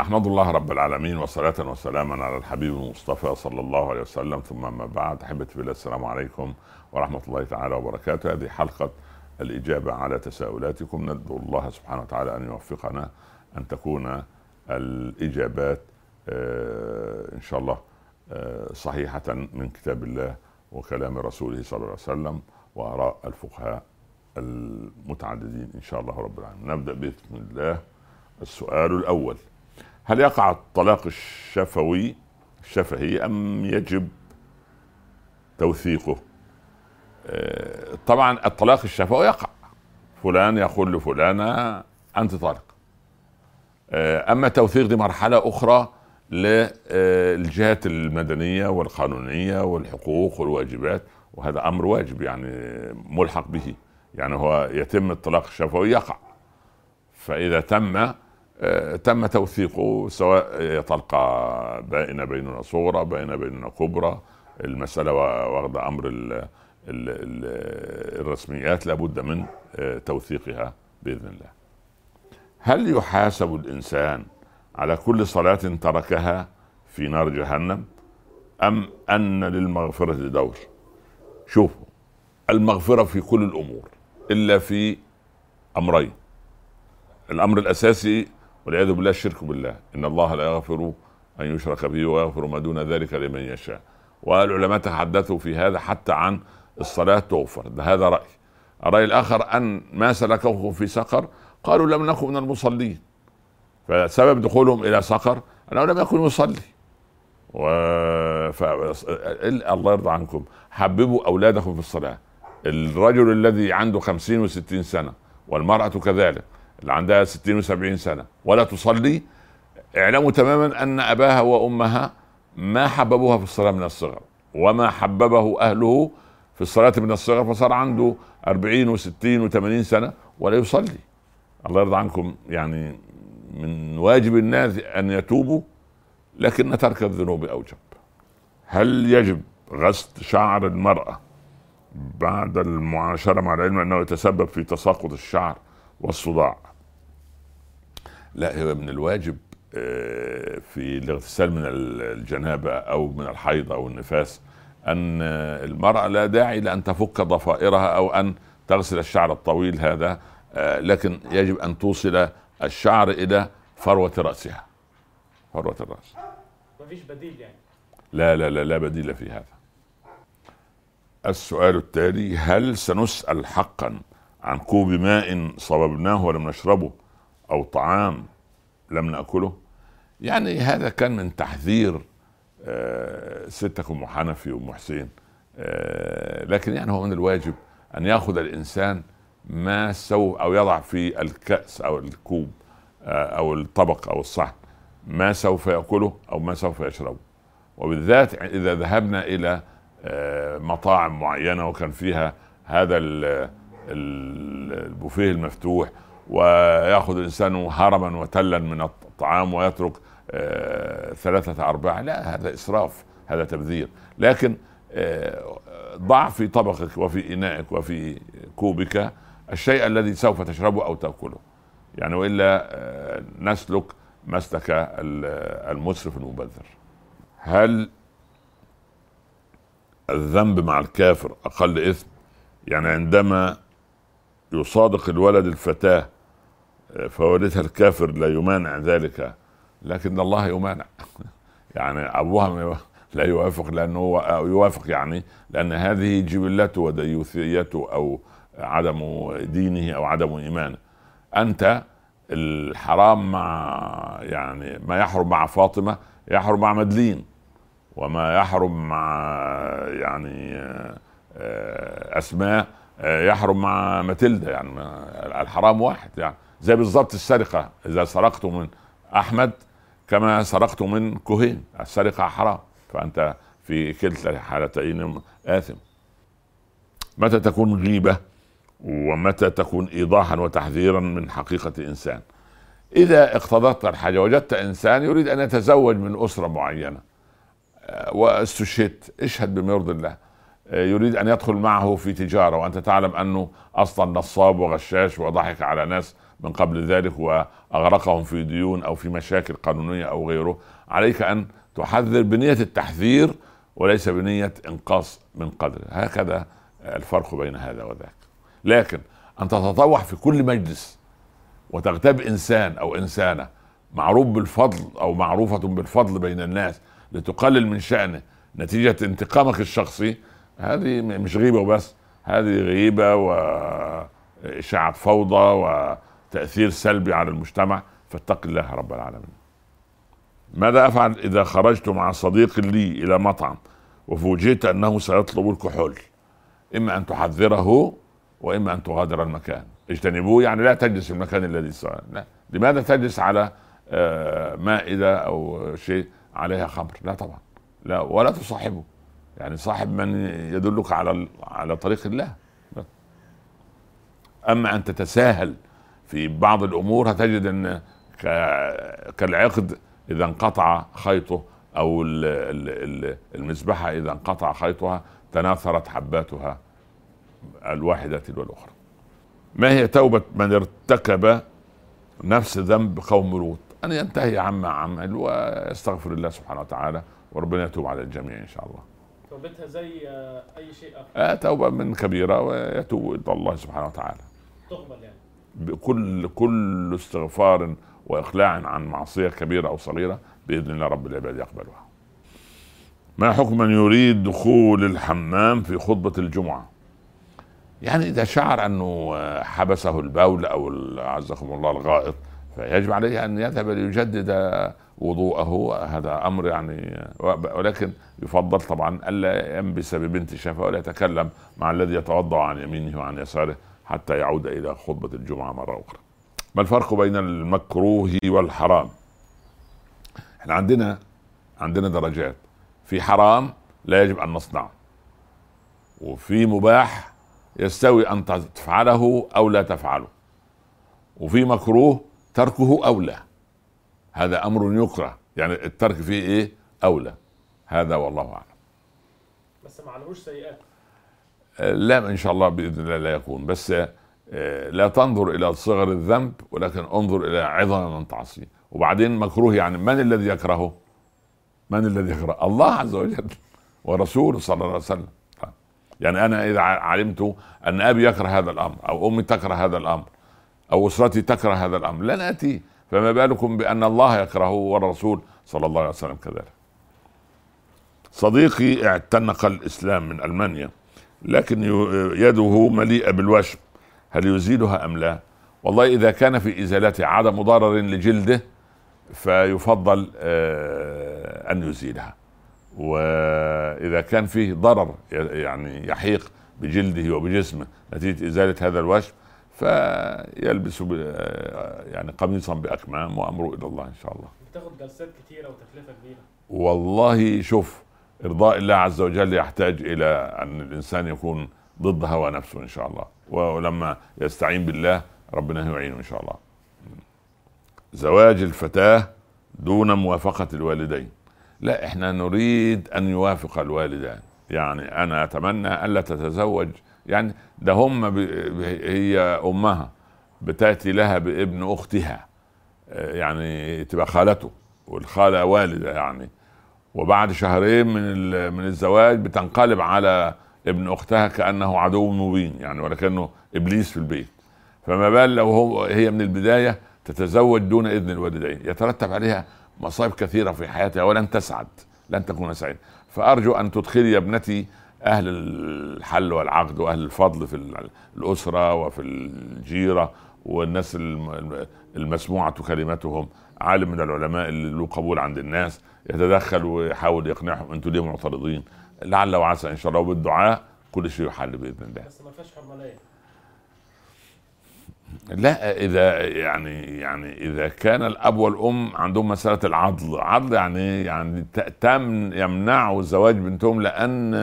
أحمد الله رب العالمين وصلاة وسلاما على الحبيب المصطفى صلى الله عليه وسلم. ثم ما بعد احبتي بالله السلام عليكم ورحمة الله تعالى وبركاته. هذه حلقة الإجابة على تساؤلاتكم. ندعو الله سبحانه وتعالى أن يوفقنا أن تكون الإجابات آه، إن شاء الله آه، صحيحة من كتاب الله وكلام رسوله صلى الله عليه وسلم وآراء الفقهاء المتعددين إن شاء الله رب العالمين. نبدأ باذن الله. السؤال الأول هل يقع الطلاق الشفوي الشفهي أم يجب توثيقه؟ آه، طبعا الطلاق الشفوي يقع. فلان يقول لفلانة أنت طالق. آه، أما التوثيق دي مرحلة أخرى للجهات المدنية والقانونية والحقوق والواجبات وهذا أمر واجب يعني ملحق به. يعني هو يتم الطلاق الشفوي يقع. فإذا تم آه، تم توثيقه سواء طلقة بائنة بيننا صغرى بائنة بيننا كبرى المسألة واخدة أمر ال ال ال الرسميات لابد من آه، توثيقها بإذن الله. هل يحاسب الإنسان على كل صلاة تركها في نار جهنم؟ أم أن للمغفرة دور شوفوا المغفرة في كل الأمور إلا في أمرين. الأمر الأساسي والعياذ بالله الشرك بالله. إن الله لا يغفر أن يشرك به ويغفر ما دون ذلك لمن يشاء. والعلماء تحدثوا في هذا حتى عن الصلاة تغفر ده هذا راي الرأي الآخر أن ما سلكهم في سقر قالوا لم نكن من المصلين. فسبب دخولهم إلى سقر أنه لم يكن يصلي. و... ف... الله يرضى عنكم. حببوا أولادكم في الصلاة. الرجل الذي عنده خمسين وستين سنة والمرأة كذلك. اللي عندها 60 و70 سنة ولا تصلي اعلموا تماما أن أباها وأمها ما حببوها في الصلاة من الصغر وما حببه أهله في الصلاة من الصغر فصار عنده 40 و60 و80 سنة ولا يصلي. الله يرضى عنكم يعني من واجب الناس أن يتوبوا لكن ترك الذنوب أوجب. هل يجب غسل شعر المرأة بعد المعاشرة مع العلم أنه يتسبب في تساقط الشعر والصداع. لا هو من الواجب آه، في الاغتسال من الجنابة أو من الحيض أو النفاس أن المرأة لا داعي لأن تفك ضفائرها أو أن تغسل الشعر الطويل هذا آه، لكن يجب أن توصل الشعر إلى فروة رأسها. فروة الرأس. مفيش بديل يعني؟ لا لا لا لا بديل في هذا. السؤال التالي هل سنسأل حقا عن كوب ماء صببناه ولم نشربه أو طعام لم نأكله. يعني هذا كان من تحذير آه، ستك ام حنفي وام حسين آه، لكن يعني هو من الواجب أن يأخذ الإنسان ما سوف أو يضع في الكأس أو الكوب آه، أو الطبق أو الصحن ما سوف يأكله أو ما سوف يشربه. وبالذات إذا ذهبنا إلى مطاعم معينة وكان فيها هذا البوفيه المفتوح وياخذ الانسان هرما وتلا من الطعام ويترك آه، ثلاثة أرباع. لا هذا إسراف هذا تبذير. لكن آه، ضع في طبقك وفي إنائك وفي كوبك الشيء الذي سوف تشربه أو تأكله. يعني وإلا آه، نسلك مسلك المسرف المبذر. هل الذنب مع الكافر أقل إثم؟ يعني عندما يصادق الولد الفتاة فوالدها الكافر لا يمانع ذلك لكن الله يمانع. يعني أبوها لا يوافق لأنه يوافق يعني لأن هذه جبلته وديوثيته أو عدم دينه أو عدم إيمانه. أنت الحرام مع يعني ما يحرم مع فاطمة يحرم مع مدلين وما يحرم مع يعني آه، أسماء آه، يحرم مع ماتيلدا يعني الحرام واحد يعني زي بالظبط السرقة إذا سرقت من أحمد كما سرقت من كوهين السرقة حرام فأنت في كلتا الحالتين آثم. متى تكون غيبة ومتى تكون ايضاحا وتحذيرا من حقيقة إنسان؟ إذا اقتضت الحاجة وجدت إنسان يريد أن يتزوج من أسرة معينة واستشهدت اشهد بما يرضي الله. آه، يريد أن يدخل معه في تجارة وأنت تعلم أنه أصلا نصاب وغشاش وضحك على ناس من قبل ذلك وأغرقهم في ديون أو في مشاكل قانونية أو غيره. عليك أن تحذر بنية التحذير وليس بنية إنقاص من قدره هكذا الفرق بين هذا وذاك. لكن أن تتطوع في كل مجلس وتغتاب إنسان أو إنسانة معروف بالفضل أو معروفة بالفضل بين الناس لتقلل من شأنه نتيجة انتقامك الشخصي هذه مش غيبة وبس هذه غيبة واشاعه فوضى وتأثير سلبي على المجتمع فاتق الله رب العالمين. ماذا أفعل إذا خرجت مع صديق لي إلى مطعم وفوجئت أنه سيطلب الكحول؟ إما أن تحذره وإما أن تغادر المكان. اجتنبوه يعني لا تجلس في المكان الذي سأل. لماذا تجلس على آه، مائدة أو شيء عليها خمر؟ لا طبعا. لا ولا تصاحبه. يعني صاحب من يدلك على على طريق الله. أما أن تتساهل في بعض الأمور هتجد أن كالعقد إذا انقطع خيطه أو المذبحه إذا انقطع خيطها تناثرت حباتها الواحدة تلو الاخرى ما هي توبة من ارتكب نفس ذنب قوم لوط؟ أن ينتهي عما عمل ويستغفر الله سبحانه وتعالى وربنا يتوب على الجميع إن شاء الله. توبتها زي آه، أي شيء آخر. آه توبة من كبيرة ويتوب إلى الله سبحانه وتعالى. تقبل يعني. بكل كل استغفار واقلاع عن معصية كبيرة أو صغيرة بإذن الله رب العباد يقبلها. ما حكم من يريد دخول الحمام في خطبة الجمعة؟ يعني إذا شعر أنه حبسه البول أو عزكم الله الغائط فيجب عليه أن يذهب ليجدد وضوءه هذا أمر يعني ولكن يفضل طبعا ألا ينبس ببنت شفه ولا يتكلم مع الذي يتوضأ عن يمينه وعن يساره حتى يعود إلى خطبة الجمعة مرة أخرى. ما الفرق بين المكروه والحرام؟ إحنا عندنا عندنا درجات في حرام لا يجب أن نصنعه وفي مباح يستوي أن تفعله أو لا تفعله وفي مكروه تركه اولى هذا أمر يكره. يعني الترك فيه إيه؟ أولى. هذا والله أعلم. بس ما عليهوش سيئات. لا إن شاء الله بإذن الله لا يكون. بس آه، لا تنظر إلى صغر الذنب ولكن انظر إلى عظم من تعصيه. وبعدين مكروه يعني من الذي يكرهه؟ من الذي يكره؟ الله عز وجل ورسوله صلى الله عليه وسلم. يعني أنا إذا علمت أن أبي يكره هذا الأمر أو أمي تكره هذا الأمر أو أسرتي تكره هذا الأمر لن آتي. فما بالكم بأن الله يكرهه والرسول صلى الله عليه وسلم كذلك. صديقي اعتنق الإسلام من ألمانيا لكن يده مليئة بالوشم. هل يزيلها أم لا؟ والله إذا كان في ازالته عدم ضرر لجلده فيفضل آه، أن يزيلها وإذا كان فيه ضرر يعني يحيق بجلده وبجسمه نتيجة إزالة هذا الوشم فيلبس يعني قميصا بأكمام وأمره إلى الله إن شاء الله. بتاخد جلسات كثيره وتكلفة كبيرة. والله شوف إرضاء الله عز وجل يحتاج إلى أن الإنسان يكون ضد هوى نفسه إن شاء الله ولما يستعين بالله ربنا يعينه إن شاء الله. زواج الفتاة دون موافقة الوالدين. لا إحنا نريد أن يوافق الوالدان يعني أنا أتمنى الا تتزوج يعني ده هم هي أمها بتأتي لها بابن أختها يعني تبقى خالته والخالة والده يعني. وبعد شهرين من من الزواج بتنقلب على ابن أختها كأنه عدو مبين يعني ولكنه إبليس في البيت. فما بال لو هو هي من البداية تتزوج دون إذن الوالدين. يترتب عليها مصائب كثيرة في حياتها ولن تسعد لن تكون سعيدة. فأرجو أن تدخلي يا ابنتي أهل الحل والعقد وأهل الفضل في الأسرة وفي الجيرة والناس المسموعة كلمتهم. عالم من العلماء اللي له قبول عند الناس يتدخل ويحاول يقنعهم أنتم ليه معترضين لعل وعسى إن شاء الله وبالدعاء كل شيء يحل بإذن الله. بس ما فيش حرمانية. لا إذا يعني يعني إذا كان الأب والأم عندهم مسألة العضل عضل يعني يعني تم يمنعوا زواج بنتهم لأن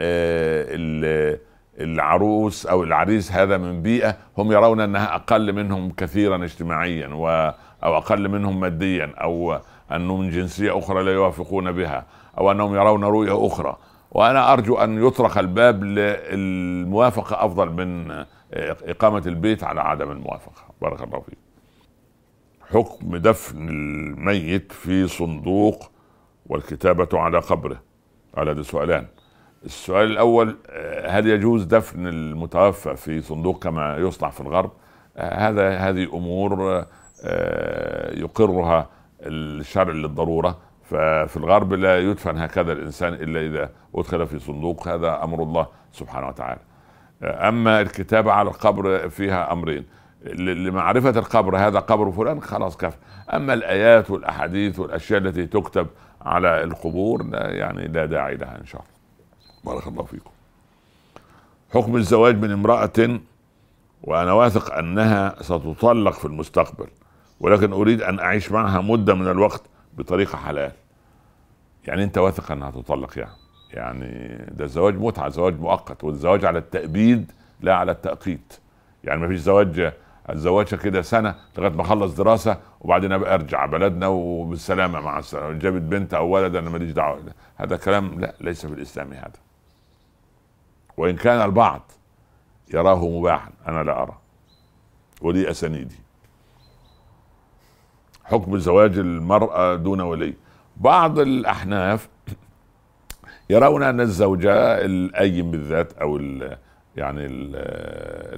آه، العروس أو العريس هذا من بيئة هم يرون أنها أقل منهم كثيرا اجتماعيا و أو أقل منهم ماديا أو انه من جنسية أخرى لا يوافقون بها أو أنهم يرون رؤية أخرى. وأنا أرجو أن يطرق الباب للموافقة أفضل من إقامة البيت على عدم الموافقة. بارك الله فيك. حكم دفن الميت في صندوق والكتابة على قبره. على هذا سؤالان السؤال الأول هل يجوز دفن المتوفى في صندوق كما يصنع في الغرب؟ هذا هذه أمور يقرها الشرع للضرورة. ففي الغرب لا يدفن هكذا الإنسان إلا إذا أدخل في صندوق. هذا أمر الله سبحانه وتعالى. أما الكتابة على القبر فيها أمرين. لمعرفة القبر هذا قبر فلان خلاص كفى أما الآيات والأحاديث والأشياء التي تكتب على القبور لا يعني لا داعي لها إن شاء الله. بارك الله فيكم. حكم الزواج من امرأة وأنا واثق أنها ستطلق في المستقبل ولكن أريد أن أعيش معها مدة من الوقت بطريقة حلال. يعني أنت واثق أنها تطلق يعني. يعني ده الزواج متعة زواج مؤقت والزواج على التأبيد لا على التأقيت. يعني ما فيش زواج الزواج كده سنة لغاية ما أخلص دراسة وبعدين أبقى أرجع بلدنا وبالسلامة مع السلامه جابت بنت أو ولد أنا ماليش دعوة. هذا كلام لا ليس في الإسلام هذا. وإن كان البعض يراه مباحا أنا لا أرى. ولي أسانيدي. حكم زواج المرأة دون ولي. بعض الأحناف يرون أن الزوجة الايم بالذات أو يعني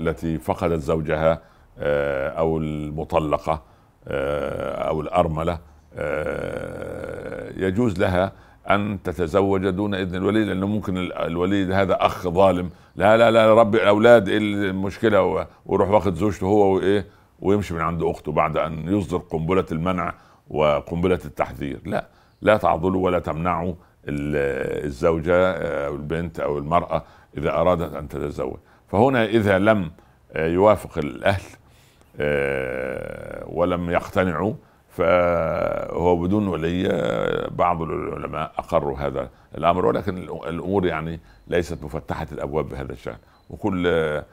التي فقدت زوجها آه، أو المطلقة آه، أو الأرملة آه، يجوز لها أن تتزوج دون إذن الولي لأنه ممكن الولي هذا أخ ظالم. لا لا لا ربي الاولاد إيه المشكلة؟ ويروح واخد زوجته هو وإيه ويمشي من عند أخته بعد أن يصدر قنبلة المنع وقنبلة التحذير. لا لا تعضلوا ولا تمنعوا الزوجة أو البنت أو المرأة إذا أرادت أن تتزوج. فهنا إذا لم يوافق الأهل آه، ولم يقتنعوا فهو بدون ولي بعض العلماء أقروا هذا الأمر. ولكن الأمور يعني ليست مفتحة الأبواب بهذا الشأن. وكل آه،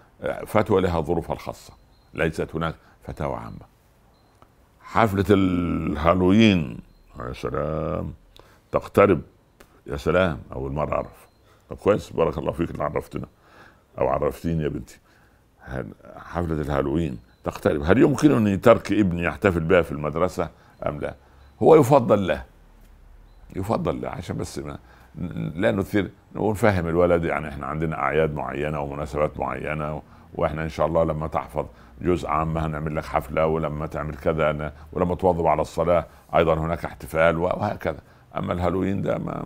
فتوى لها ظروفها الخاصة. ليست هناك فتاوى عامة. حفلة الهالوين يا سلام تقترب يا سلام أول مرة أعرف. طب كويس بارك الله فيك اللي عرفتنا. أو عرفتيني يا بنتي. حفلة الهالوين تقترب. هل يمكنني ترك ابني يحتفل بها في المدرسة؟ أم لا؟ هو يفضل له. يفضل له عشان بس ما لا نثير ونفهم الولد يعني إحنا عندنا أعياد معينة ومناسبات معينة وإحنا إن شاء الله لما تحفظ جزء عامه هنعمل لك حفلة ولما تعمل كذا ولما تواظب على الصلاة أيضا هناك احتفال وهكذا. أما الهالوين ده ما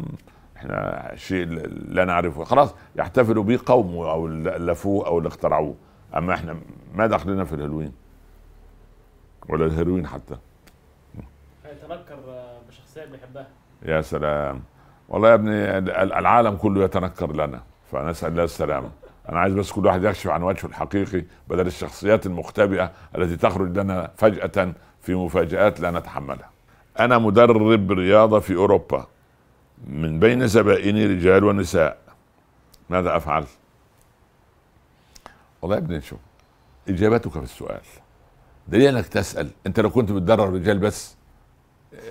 إحنا شيء لا نعرفه. خلاص يحتفلوا به قوم أو الفوه أو اللي اخترعوه. أما إحنا ما دخلنا في الهيروين ولا الهيروين حتى. يتنكر بشخصية بيحبها. يا سلام. والله يا ابني العالم كله يتنكر لنا. فنسأل الله السلامة. أنا عايز بس كل واحد يكشف عن وجهه الحقيقي بدل الشخصيات المختبئة التي تخرج لنا فجأة في مفاجآت لا نتحملها. أنا مدرب رياضة في أوروبا. من بين زبائني رجال ونساء. ماذا أفعل؟ والله يا ابني شوف إجابتك في السؤال. دليل أنك تسأل. أنت لو كنت بتدرب رجال بس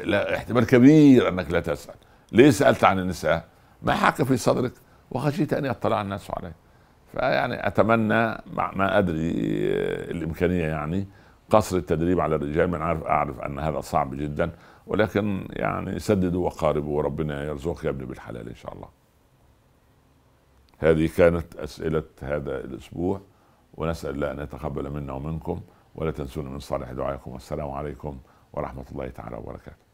لا احتمال كبير أنك لا تسأل. ليه سألت عن النساء؟ ما حاك في صدرك. وخشيت أن يطلع الناس عليه. فيعني أتمنى مع ما أدري الإمكانية يعني قصر التدريب على الرجال. من عارف أعرف أن هذا صعب جدا. ولكن يعني سددوا وقاربوا وربنا يرزقك يا ابني بالحلال إن شاء الله. هذه كانت أسئلة هذا الأسبوع ونسأل الله أن يتقبل منا ومنكم ولا تنسونا من صالح دعائكم. والسلام عليكم ورحمة الله تعالى وبركاته.